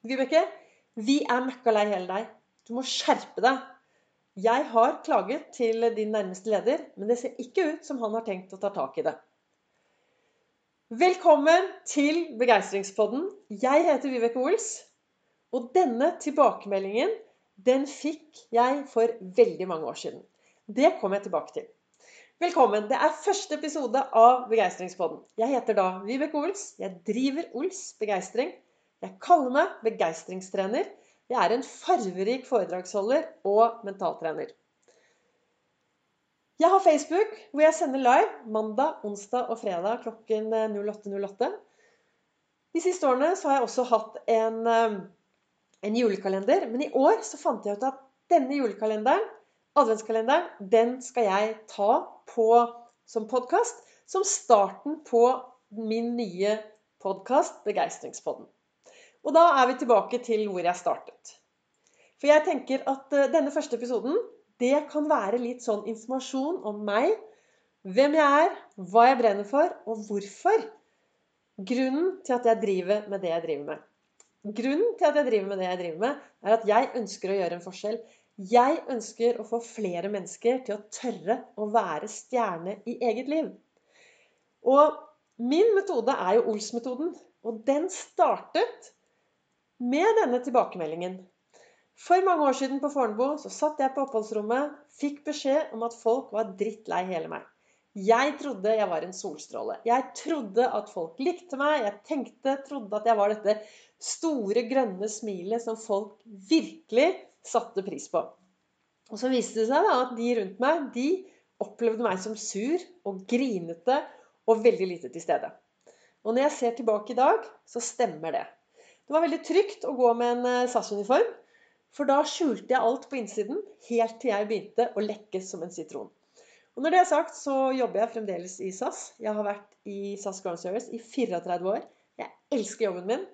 Vibeke, vi er møkka lei hele deg. Du må skjerpe deg. Jeg har klaget til din nærmeste leder, men det ser ikke ut som han har tenkt å ta tak i det. Velkommen til Begeistringspodden. Jeg heter Vibeke Ols. Og denne tilbakemeldingen den fikk jeg for veldig mange år siden. Det kommer jeg tilbake til. Velkommen. Det er første episode av Begeistringspodden. Jeg heter da Vibeke Ols. Jeg driver Ols Begeistring. Jeg kaller meg begeistringstrener. Jeg er en farverik foredragsholder og mentaltrener. Jeg har Facebook, hvor jeg sender live mandag, onsdag og fredag klokken 08.08. De siste årene har jeg også hatt en, eh, en, julekalender. Men i år så fant jeg ut at denne julekalenderen, adventskalenderen, den skal jeg ta på som podkast. Som starten på min nye podkast, Begeistringspodden. Og da er vi tilbake til hvor jeg startet. For jeg tenker at eh, denne første episoden det kan være litt sånn informasjon om meg. Hvem jeg er, hva jeg brenner for, og hvorfor. Grunnen til at jeg driver med det jeg driver med. Grunnen til at jeg driver med det jeg driver med, er at jeg ønsker å gjøre en forskjell. Jeg ønsker å få flere mennesker til å tørre å være stjerne i eget liv. Og min metode er jo Ols-metoden. Og den startet med denne tilbakemeldingen. For mange år siden på Fornebu så satt jeg på oppholdsrommet, fikk beskjed om at folk var drittlei hele meg. Jeg trodde jeg var en solstråle. Jeg trodde at folk likte meg. Jeg tenkte, trodde at jeg var dette store, grønne smilet som folk virkelig satte pris på. Og så viste det seg da at de rundt meg de opplevde meg som sur og grinete og veldig lite til stede. Og når jeg ser tilbake i dag, så stemmer det. Det var veldig trygt å gå med en eh, SAS-uniform. For da skjulte jeg alt på innsiden, helt til jeg begynte å lekke som en sitron. Og når det er sagt, så jobber jeg fremdeles i SAS. Jeg har vært i SAS Ground Service i 34 år. Jeg elsker jobben min.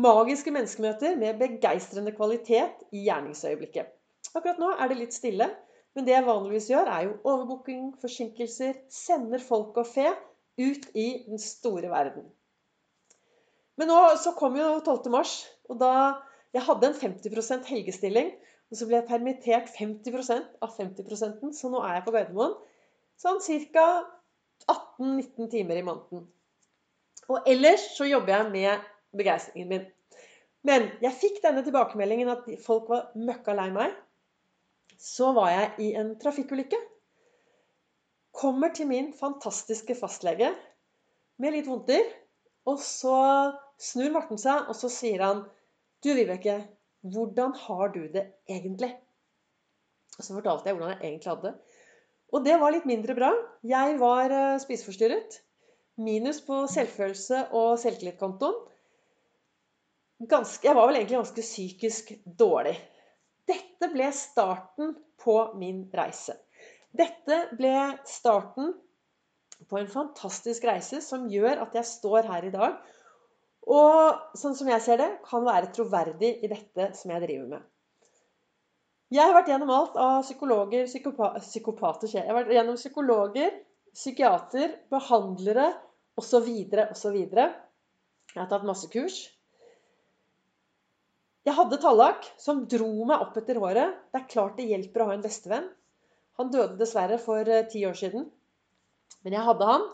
Magiske menneskemøter med begeistrende kvalitet i gjerningsøyeblikket. Akkurat nå er det litt stille, men det jeg vanligvis gjør, er jo overbooking, forsinkelser, sender folk og fe ut i den store verden. Men nå så kom jo 12. mars, og da Jeg hadde en 50% helgestilling. Og så ble jeg permittert 50% av 50 så nå er jeg på Gardermoen. Sånn ca. 18-19 timer i måneden. Og ellers så jobber jeg med begeistringen min. Men jeg fikk denne tilbakemeldingen at folk var møkka lei meg. Så var jeg i en trafikkulykke. Kommer til min fantastiske fastlege med litt vondter. Og så snur Morten seg, og så sier han Du, Vibeke, hvordan har du det egentlig? Og så fortalte jeg hvordan jeg egentlig hadde det. Og det var litt mindre bra. Jeg var eh, spiseforstyrret. Minus på selvfølelse og selvtillitkontoen. jeg var vel egentlig ganske psykisk dårlig. Dette ble starten på min reise. Dette ble starten på en fantastisk reise som gjør at jeg står her i dag og sånn som jeg ser det, kan være troverdig i dette som jeg driver med. Jeg har vært gjennom alt av psykologer, psykopa psykopater Jeg har vært gjennom psykologer, psykiater, behandlere osv. osv. Jeg har tatt masse kurs. Jeg hadde tallak som dro meg opp etter håret. Det er klart det hjelper å ha en bestevenn. Han døde dessverre for eh, ti år siden. Men jeg hadde han.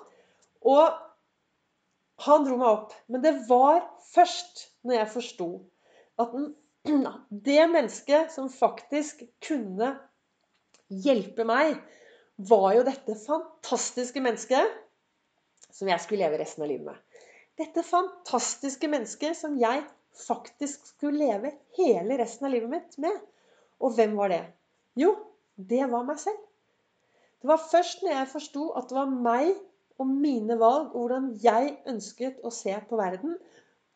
Og han dro meg opp. Men det var først når jeg forsto at det mennesket som faktisk kunne hjelpe meg, var jo dette fantastiske mennesket som jeg skulle leve resten av livet med. Dette fantastiske mennesket som jeg faktisk skulle leve hele resten av livet mitt med. Og hvem var det? Jo, det var meg selv. Det var først når jeg forsto at det var meg og mine valg, og hvordan jeg ønsket å se på verden,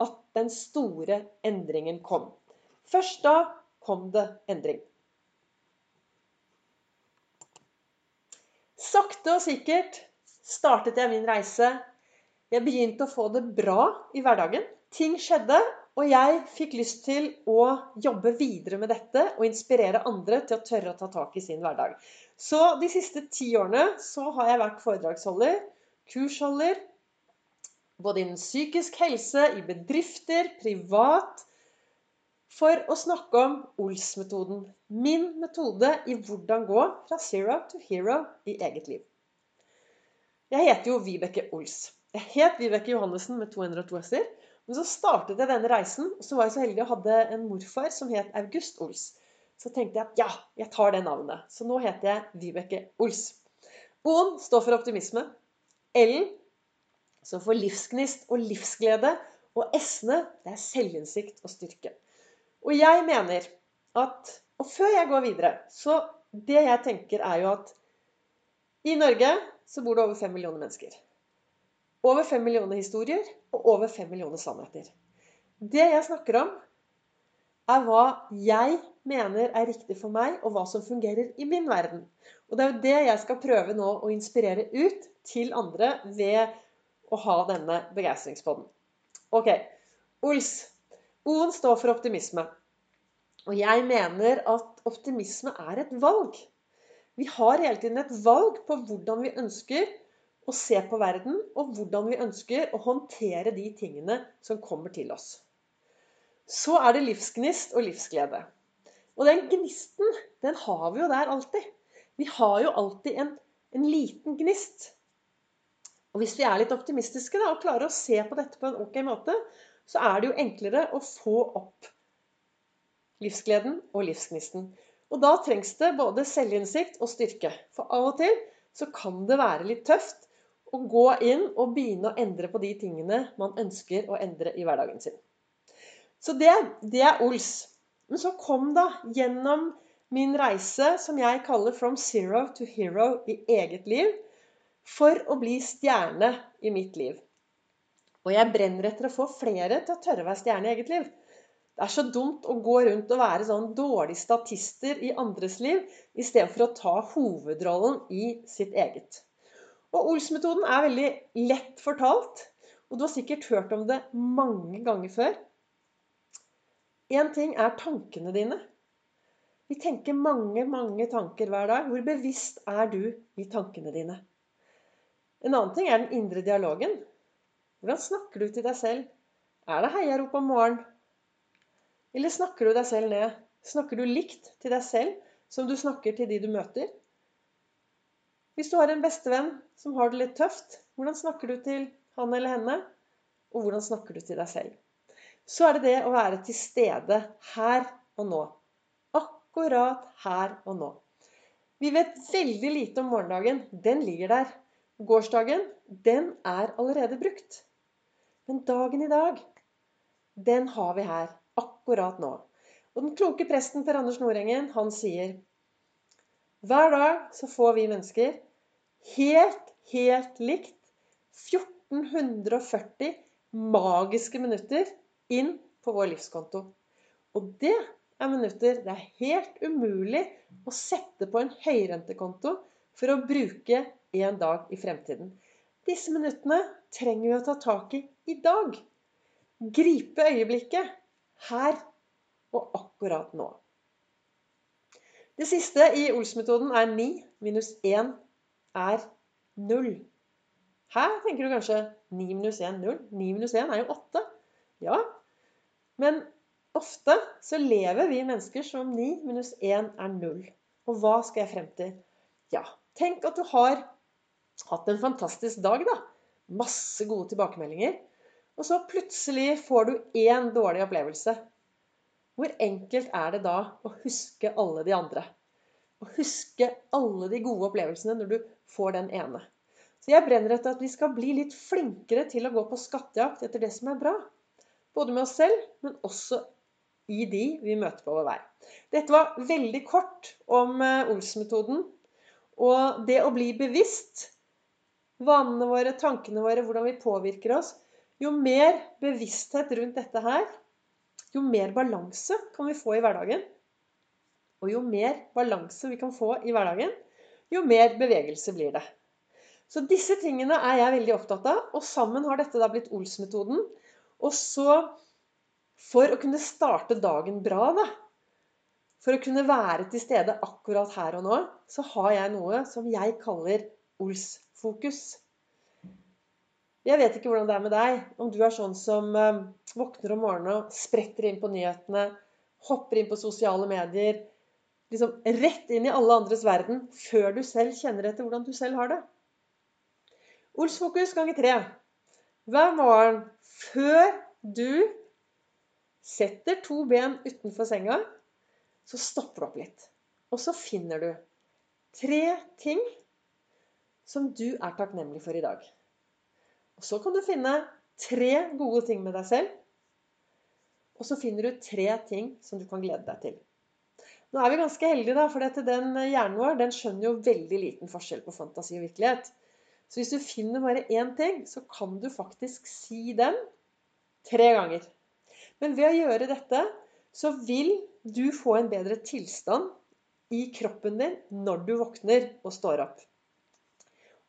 at den store endringen kom. Først da kom det endring. Sakte og sikkert startet jeg min reise. Jeg begynte å få det bra i hverdagen. Ting skjedde, og jeg fikk lyst til å jobbe videre med dette og inspirere andre til å tørre å ta tak i sin hverdag. Så de siste ti årene så har jeg vært foredragsholder kursholder, både innen psykisk helse, i bedrifter, privat, for å snakke om Ols-metoden. Min metode i hvordan gå fra zero to hero i eget liv. Jeg heter jo Vibeke Ols. Jeg het Vibeke Johannessen med 202 s-er. Men så startet jeg denne reisen, og så var jeg så heldig å hadde en morfar som het August Ols. Så tenkte jeg at ja, jeg tar det navnet. Så nå heter jeg Vibeke Ols. O-en står for optimisme. L-en står for livsgnist og livsglede. Og S-ene det er selvinnsikt og styrke. Og jeg mener at Og før jeg går videre, så det jeg tenker, er jo at i Norge så bor det over fem millioner mennesker. Over fem millioner historier og over fem millioner sannheter. Det jeg snakker om, er hva jeg mener er riktig for meg, og hva som fungerer i min verden. Og det er jo det jeg skal prøve nå å inspirere ut til andre ved å ha denne begeistringspodden. Ok. Ols. O-en står for optimisme. Og jeg mener at optimisme er et valg. Vi har hele tiden et valg på hvordan vi ønsker å se på verden, og hvordan vi ønsker å håndtere de tingene som kommer til oss. Så er det livsgnist og livsglede. Og den gnisten, den har vi jo der alltid. Vi har jo alltid en, en liten gnist. Og hvis vi er litt optimistiske da, og klarer å se på dette på en ok måte, så er det jo enklere å få opp livsgleden og livsgnisten. Og da trengs det både selvinnsikt og styrke. For av og til så kan det være litt tøft å gå inn og begynne å endre på de tingene man ønsker å endre i hverdagen sin. Så det, det er Ols. Men så kom da gjennom min reise som jeg kaller 'From zero to hero' i eget liv, for å bli stjerne i mitt liv. Og jeg brenner etter å få flere til å tørre å være stjerne i eget liv. Det er så dumt å gå rundt og være sånn dårlige statister i andres liv, istedenfor å ta hovedrollen i sitt eget. Og Ols-metoden er veldig lett fortalt, og du har sikkert hørt om det mange ganger før. Én ting er tankene dine. Vi tenker mange, mange tanker hver dag. Hvor bevisst er du i tankene dine? En annen ting er den indre dialogen. Hvordan snakker du til deg selv? Er det heiarop om morgenen? Eller snakker du deg selv ned? Snakker du likt til deg selv som du snakker til de du møter? Hvis du har en bestevenn som har det litt tøft, hvordan snakker du til han eller henne? Og hvordan snakker du til deg selv? Så er det det å være til stede her og nå. Akkurat her og nå. Vi vet veldig lite om morgendagen. Den ligger der. Gårsdagen, den er allerede brukt. Men dagen i dag, den har vi her akkurat nå. Og den kloke presten Per Anders Nordengen, han sier hver dag så får vi mennesker helt, helt likt 1440 magiske minutter inn på vår livskonto. Og det er minutter det er helt umulig å sette på en høyrentekonto for å bruke en dag i fremtiden. Disse minuttene trenger vi å ta tak i i dag. Gripe øyeblikket her og akkurat nå. Det siste i Ols-metoden er 9 minus 1 er 0. Her tenker du kanskje 9 minus 1 0. 9 minus 1 er jo 8. Ja, men ofte så lever vi mennesker som 9 minus 1 er 0. Og hva skal jeg frem til? Ja, tenk at du har hatt en fantastisk dag, da. Masse gode tilbakemeldinger. Og så plutselig får du én dårlig opplevelse. Hvor enkelt er det da å huske alle de andre? Å huske alle de gode opplevelsene når du får den ene. Så jeg brenner etter at vi skal bli litt flinkere til å gå på skattejakt etter det som er bra. Både med oss selv, men også i de vi møter på vår vei. Dette var veldig kort om eh, Ols-metoden. Og det å bli bevisst vanene våre, tankene våre, hvordan vi påvirker oss. Jo mer bevissthet rundt dette her, jo mer balanse kan vi få i hverdagen. Og jo mer balanse vi kan få i hverdagen, jo mer bevegelse blir det. Så disse tingene er jeg veldig opptatt av, og sammen har dette da blitt Ols-metoden. Og så, for å kunne starte dagen bra, da, for å kunne være til stede akkurat her og nå, så har jeg noe som jeg kaller Ols-fokus. Jeg vet ikke hvordan det er med deg, om du er sånn som eh, våkner om morgenen og spretter inn på nyhetene, hopper inn på sosiale medier, liksom rett inn i alle andres verden før du selv kjenner etter hvordan du selv har det. Olsfokus ganger tre. Hver morgen før du setter to ben utenfor senga, så stopper du opp litt. Og så finner du tre ting som du er takknemlig for i dag. Og så kan du finne tre gode ting med deg selv. Og så finner du tre ting som du kan glede deg til. Nå er vi ganske heldige, da, for den hjernen vår den skjønner jo veldig liten forskjell på fantasi og virkelighet. Så hvis du finner bare én ting, så kan du faktisk si den tre ganger. Men ved å gjøre dette, så vil du få en bedre tilstand i kroppen din når du våkner og står opp.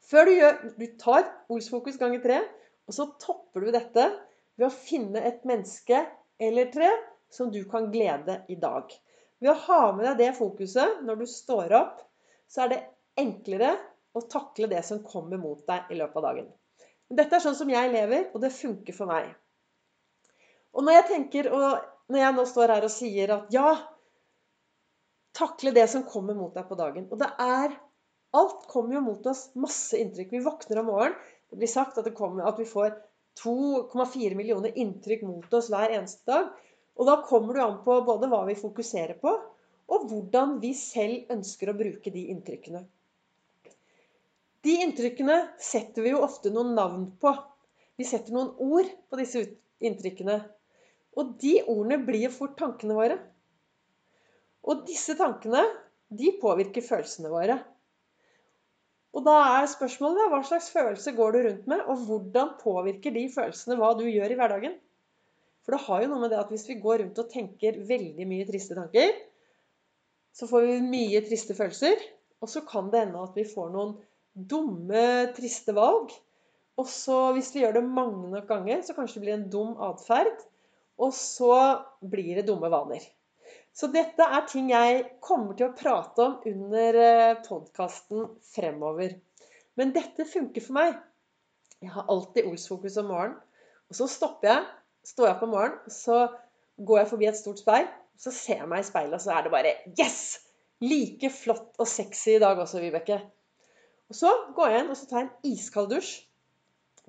Før du gjør Du tar Olsfokus ganger tre, og så topper du dette ved å finne et menneske eller tre som du kan glede i dag. Ved å ha med deg det fokuset når du står opp, så er det enklere å takle det som kommer mot deg i løpet av dagen. Dette er sånn som jeg lever, og det funker for meg. Og når jeg tenker, og når jeg nå står her og sier at ja, takle det som kommer mot deg på dagen. Og det er Alt kommer jo mot oss. Masse inntrykk. Vi våkner om morgenen. Det blir sagt at, kommer, at vi får 2,4 millioner inntrykk mot oss hver eneste dag. Og da kommer det an på både hva vi fokuserer på, og hvordan vi selv ønsker å bruke de inntrykkene. De inntrykkene setter vi jo ofte noen navn på. Vi setter noen ord på disse inntrykkene. Og de ordene blir fort tankene våre. Og disse tankene, de påvirker følelsene våre. Og da er spørsmålet hva slags følelse går du rundt med, og hvordan påvirker de følelsene hva du gjør i hverdagen? For det har jo noe med det at hvis vi går rundt og tenker veldig mye triste tanker, så får vi mye triste følelser. Og så kan det hende at vi får noen dumme, triste valg. Og så hvis vi gjør det mange nok ganger, så kanskje det blir en dum atferd. Og så blir det dumme vaner. Så dette er ting jeg kommer til å prate om under eh, podkasten fremover. Men dette funker for meg. Jeg har alltid Ols-fokus om morgenen. Og så stopper jeg, står jeg opp om morgenen, så går jeg forbi et stort speil. Så ser jeg meg i speilet, og så er det bare Yes! Like flott og sexy i dag også, Vibeke. Og så går jeg inn og så tar jeg en iskald dusj.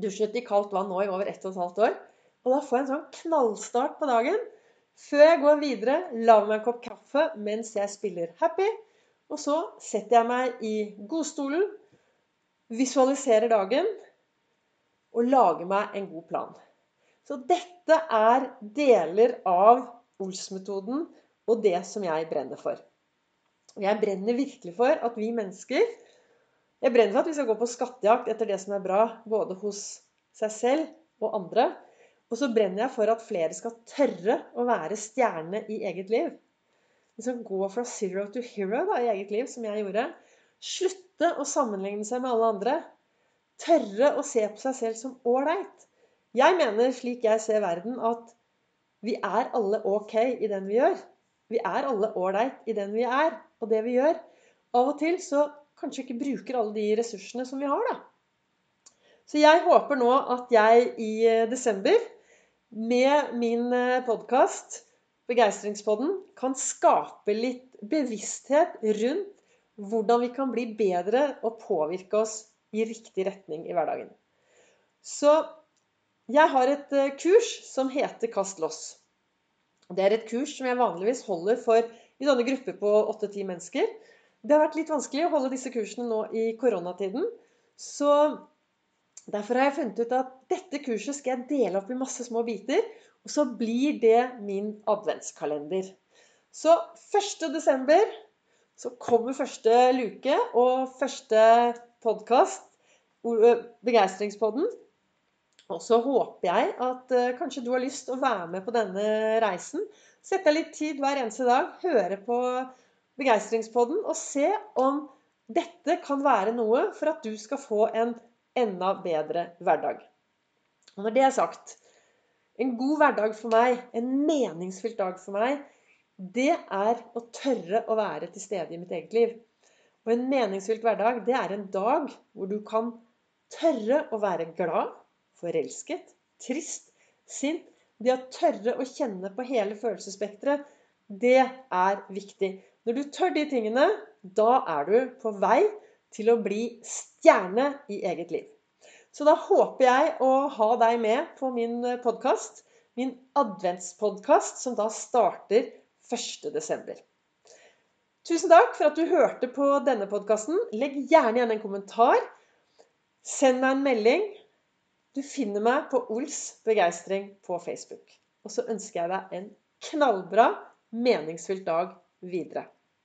Dusjet i kaldt vann nå i over ett og et halvt år. Og da får jeg en sånn knallstart på dagen. Før jeg går videre, lager meg en kopp kaffe mens jeg spiller happy. Og så setter jeg meg i godstolen, visualiserer dagen og lager meg en god plan. Så dette er deler av Ols-metoden og det som jeg brenner for. Jeg brenner virkelig for at vi mennesker Jeg brenner for at vi skal gå på skattejakt etter det som er bra, både hos seg selv og andre. Og så brenner jeg for at flere skal tørre å være stjerne i eget liv. Liksom gå fra zero to hero da, i eget liv, som jeg gjorde. Slutte å sammenligne seg med alle andre. Tørre å se på seg selv som ålreit. Jeg mener, slik jeg ser verden, at vi er alle ok i den vi gjør. Vi er alle ålreit i den vi er, og det vi gjør. Av og til så kanskje ikke bruker alle de ressursene som vi har, da. Så jeg håper nå at jeg i eh, desember med min eh, podkast, Begeistringspodden, kan skape litt bevissthet rundt hvordan vi kan bli bedre og påvirke oss i riktig retning i hverdagen. Så jeg har et eh, kurs som heter Kast loss. Det er et kurs som jeg vanligvis holder for i sånne grupper på 8-10 mennesker. Det har vært litt vanskelig å holde disse kursene nå i koronatiden. Så Derfor har jeg funnet ut at dette kurset skal jeg dele opp i masse små biter. Og så blir det min adventskalender. Så 1. desember så kommer første luke og første podkast, Begeistringspodden. Og så håper jeg at uh, kanskje du har lyst til å være med på denne reisen. Sett deg litt tid hver eneste dag, høre på Begeistringspodden og se om dette kan være noe for at du skal få en enda bedre hverdag. Og når det er sagt En god hverdag for meg, en meningsfylt dag for meg, det er å tørre å være til stede i mitt eget liv. Og en meningsfylt hverdag, det er en dag hvor du kan tørre å være glad forelsket, trist, sint. Det å tørre å kjenne på hele følelsesspekteret, det er viktig. Når du tør de tingene, da er du på vei til å bli stjerne i eget liv. Så da håper jeg å ha deg med på min podkast. Min adventspodkast, som da starter 1.12. Tusen takk for at du hørte på denne podkasten. Legg gjerne igjen en kommentar. Send meg en melding. Du finner meg på Ols begeistring på Facebook. Og så ønsker jeg deg en knallbra, meningsfylt dag videre.